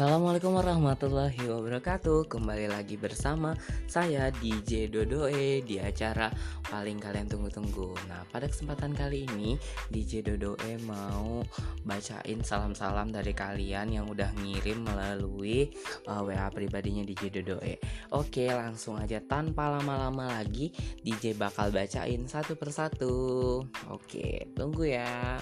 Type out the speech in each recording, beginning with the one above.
Assalamualaikum warahmatullahi wabarakatuh. Kembali lagi bersama saya DJ Dodoe Di acara paling kalian tunggu-tunggu. Nah pada kesempatan kali ini DJ Dodoe mau bacain salam-salam dari kalian Yang udah ngirim melalui uh, WA pribadinya DJ Dodoe. Oke langsung aja. Tanpa lama-lama lagi DJ bakal bacain satu persatu. Oke tunggu ya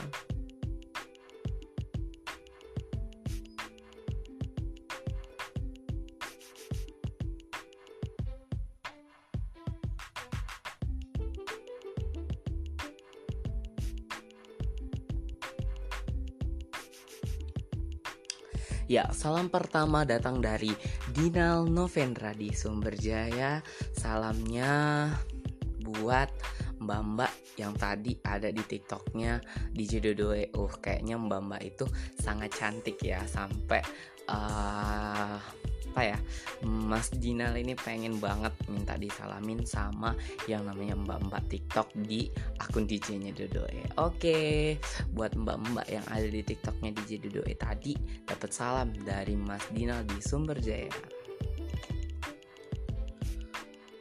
Ya, salam pertama datang dari Dinal Novendra di Sumberjaya. Salamnya buat Mbak-mbak yang tadi ada di TikToknya di Jododoe. Uh, kayaknya Mbak-mbak itu sangat cantik ya sampai uh, apa ya Mas Jinal ini pengen banget minta disalamin sama yang namanya mbak-mbak TikTok di akun DJ-nya Dodoe. Oke, buat mbak-mbak yang ada di TikToknya DJ Dodoe tadi dapat salam dari Mas Dinal di Sumberjaya.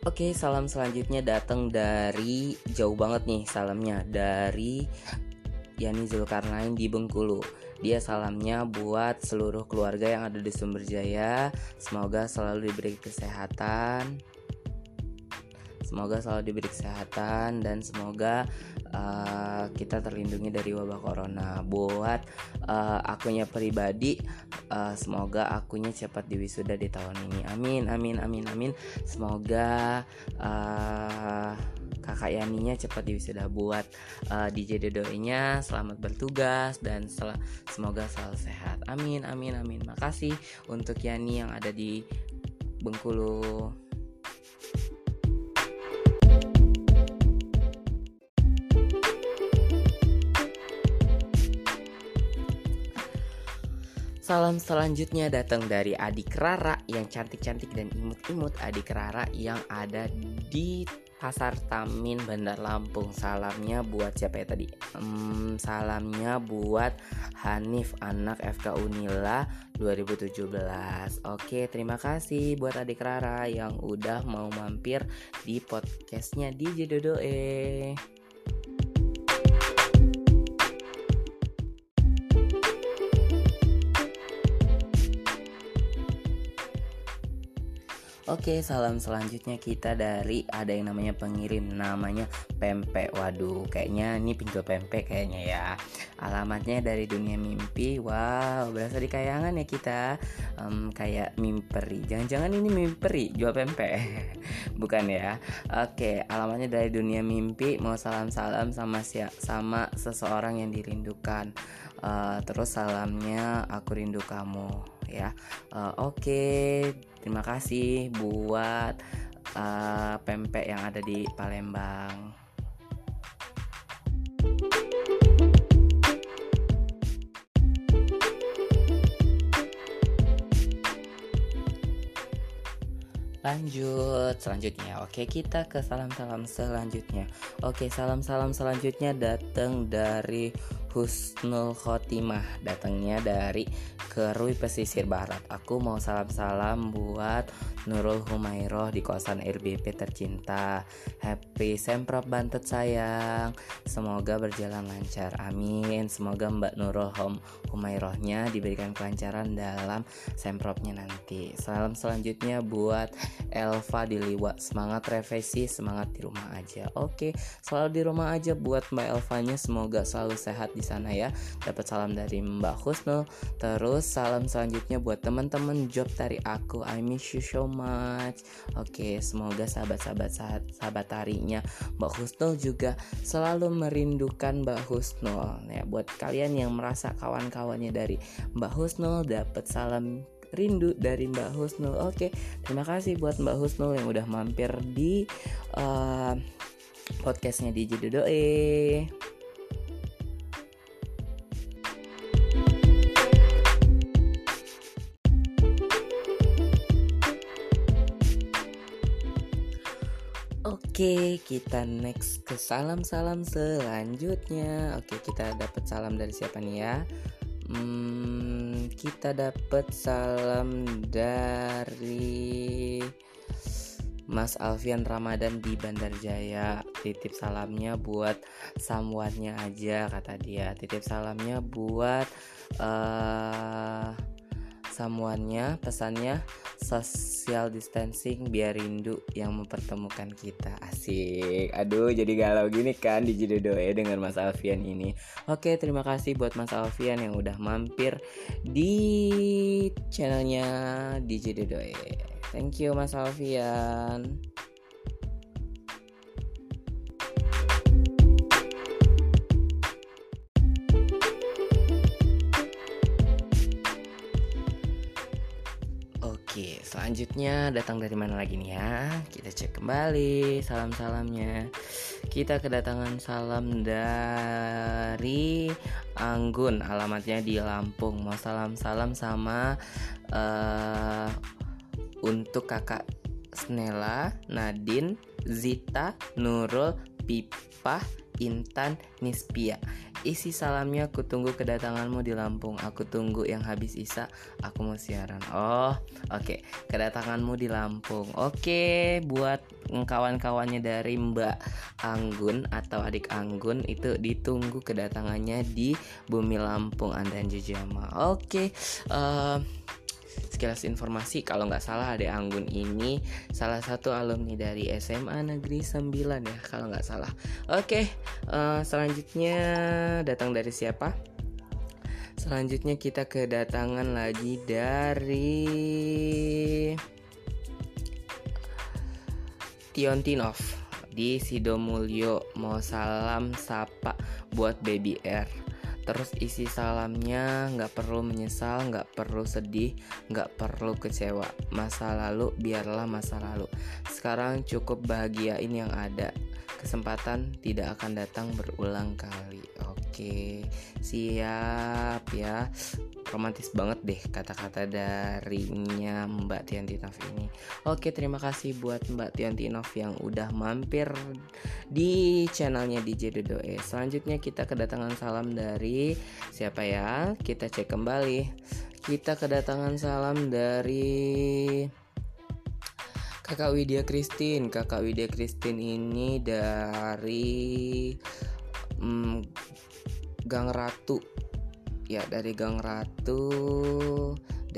Oke, salam selanjutnya datang dari jauh banget nih salamnya dari Yani Zulkarnain di Bengkulu. Dia salamnya buat seluruh keluarga yang ada di Sumberjaya. Semoga selalu diberi kesehatan. Semoga selalu diberi kesehatan dan semoga uh, kita terlindungi dari wabah corona. Buat uh, akunya pribadi, uh, semoga akunya cepat diwisuda di tahun ini. Amin, amin, amin, amin. Semoga uh, kakak Yaninya cepat diwisuda buat uh, DJ Dodoinya selamat bertugas dan sel semoga selalu sehat. Amin amin amin. Makasih untuk Yani yang ada di Bengkulu. Salam selanjutnya datang dari adik Rara yang cantik-cantik dan imut-imut adik Rara yang ada di Pasar Tamin Bandar Lampung. Salamnya buat siapa ya tadi? Hmm, salamnya buat Hanif anak FK Unila 2017 Oke terima kasih buat adik Rara yang udah mau mampir di podcastnya DJ Dodoe Oke, salam selanjutnya kita dari ada yang namanya pengirim namanya Pempek. Waduh, kayaknya ini pinjol pempek kayaknya ya. Alamatnya dari dunia mimpi. Wow, berasa di kayangan ya kita. Um, kayak mimperi. Jangan-jangan ini mimperi jual pempek. Bukan ya. Oke, alamatnya dari dunia mimpi. Mau salam-salam sama si sama seseorang yang dirindukan. Uh, terus salamnya aku rindu kamu ya. Uh, Oke. Okay Terima kasih buat uh, pempek yang ada di Palembang. Lanjut selanjutnya. Oke, kita ke salam-salam selanjutnya. Oke, salam-salam selanjutnya datang dari Husnul Khotimah datangnya dari Kerui Pesisir Barat. Aku mau salam-salam buat Nurul Humairoh di kosan RBP tercinta. Happy Semprot Bantet sayang. Semoga berjalan lancar Amin. Semoga Mbak Nurul Hum Humairohnya diberikan kelancaran dalam Sempropnya nanti. Salam selanjutnya buat Elva di Liwa. Semangat revisi, semangat di rumah aja. Oke, selalu di rumah aja buat Mbak Elvanya. Semoga selalu sehat di sana ya. Dapat salam dari Mbak Husnul. Terus salam selanjutnya buat teman-teman job dari aku. I miss you so much. Oke semoga sahabat-sahabat sahabat tarinya Mbak Husnul juga selalu merindukan Mbak Husnul. Ya buat kalian yang merasa kawan-kawannya dari Mbak Husnul dapat salam rindu dari Mbak Husnul. Oke, terima kasih buat Mbak Husnul yang udah mampir di uh, podcastnya di Jidodoe. Oke, kita next ke salam-salam selanjutnya. Oke, kita dapat salam dari siapa nih ya? hmm, kita dapat salam dari Mas Alfian Ramadan di Bandar Jaya titip salamnya buat samuannya aja kata dia titip salamnya buat uh, samuannya pesannya social distancing biar rindu yang mempertemukan kita. Asik. Aduh jadi galau gini kan di Jidodoe dengan Mas Alfian ini. Oke terima kasih buat Mas Alfian yang udah mampir di channelnya di Jidodoe. Thank you Mas Alfian. Oke, selanjutnya datang dari mana lagi nih ya? Kita cek kembali salam-salamnya. Kita kedatangan salam dari Anggun, alamatnya di Lampung. Mau salam-salam sama uh, untuk kakak Snella, Nadine, Zita, Nurul, Pipa, Intan, Nispia. Isi salamnya aku tunggu kedatanganmu di Lampung. Aku tunggu yang habis Isa, aku mau siaran. Oh, oke. Okay. Kedatanganmu di Lampung. Oke, okay, buat kawan-kawannya dari Mbak Anggun atau adik Anggun itu ditunggu kedatangannya di Bumi Lampung Anda Jejama. Oke. Okay, uh, eh, sekilas informasi kalau nggak salah ada Anggun ini salah satu alumni dari SMA Negeri 9 ya kalau nggak salah. Oke, uh, selanjutnya datang dari siapa? Selanjutnya kita kedatangan lagi dari Tiontinov di Sidomulyo mau salam sapa buat baby R Terus isi salamnya nggak perlu menyesal, nggak perlu sedih, nggak perlu kecewa. Masa lalu biarlah masa lalu. Sekarang cukup bahagiain yang ada. Kesempatan tidak akan datang berulang kali. Oke, siap ya romantis banget deh kata-kata darinya Mbak Tiantinov ini. Oke, terima kasih buat Mbak Tiantinov yang udah mampir di channelnya DJ Dodoe. Selanjutnya kita kedatangan salam dari siapa ya? Kita cek kembali. Kita kedatangan salam dari Kakak Widya Christine. Kakak Widya Christine ini dari hmm, Gang Ratu ya dari Gang Ratu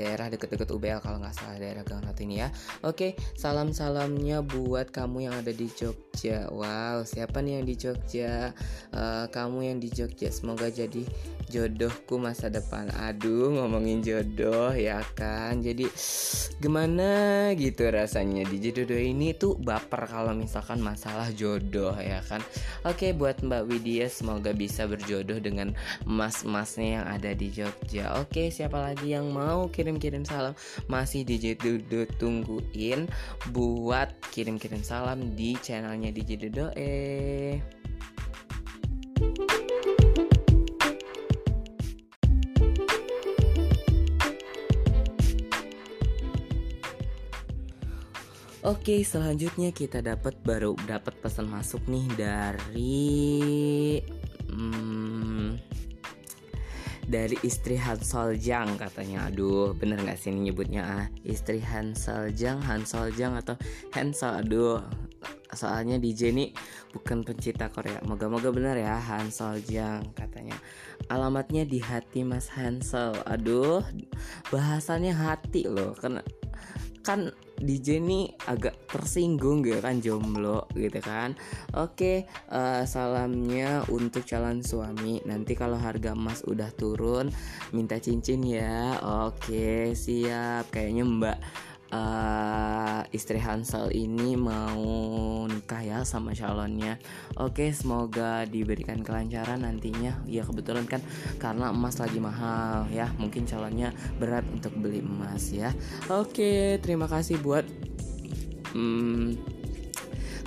daerah deket-deket UBL kalau nggak salah daerah Gang ini ya. Oke, salam-salamnya buat kamu yang ada di Jogja. Wow, siapa nih yang di Jogja? Uh, kamu yang di Jogja, semoga jadi jodohku masa depan. Aduh, ngomongin jodoh ya kan. Jadi gimana gitu rasanya di jodoh ini tuh baper kalau misalkan masalah jodoh ya kan. Oke, buat Mbak Widya semoga bisa berjodoh dengan mas-masnya yang ada di Jogja. Oke, siapa lagi yang mau kirim kirim-kirim salam. Masih DJ Dodo tungguin buat kirim-kirim salam di channelnya DJ Dodo eh Oke, selanjutnya kita dapat baru dapat pesan masuk nih dari hmm, dari istri Han Soljang katanya. Aduh bener nggak sih ini nyebutnya ah? Istri Han Soljang Han Soljang atau Hansel aduh soalnya DJ ini bukan pencipta Korea. Moga-moga bener ya Han Soljang katanya. Alamatnya di hati Mas Hansel aduh bahasannya hati loh. Kan kan DJ ini agak tersinggung gitu kan jomblo gitu kan. Oke uh, salamnya untuk calon suami. Nanti kalau harga emas udah turun minta cincin ya. Oke siap. Kayaknya mbak uh, istri Hansel ini mau nikah ya sama calonnya. Oke, semoga diberikan kelancaran nantinya. Ya kebetulan kan karena emas lagi mahal ya, mungkin calonnya berat untuk beli emas ya. Oke, terima kasih buat hmm,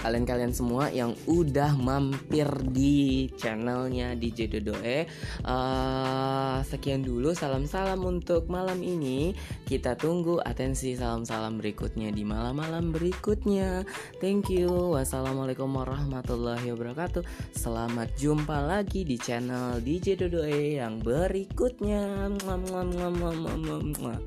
kalian-kalian semua yang udah mampir di channelnya DJ Dodoe. Uh, sekian dulu salam-salam untuk malam ini. Kita tunggu atensi salam-salam berikutnya di malam-malam berikutnya. Thank you. Wassalamualaikum warahmatullahi wabarakatuh. Selamat jumpa lagi di channel DJ Dodoe yang berikutnya. Mwah, mwah, mwah, mwah, mwah, mwah.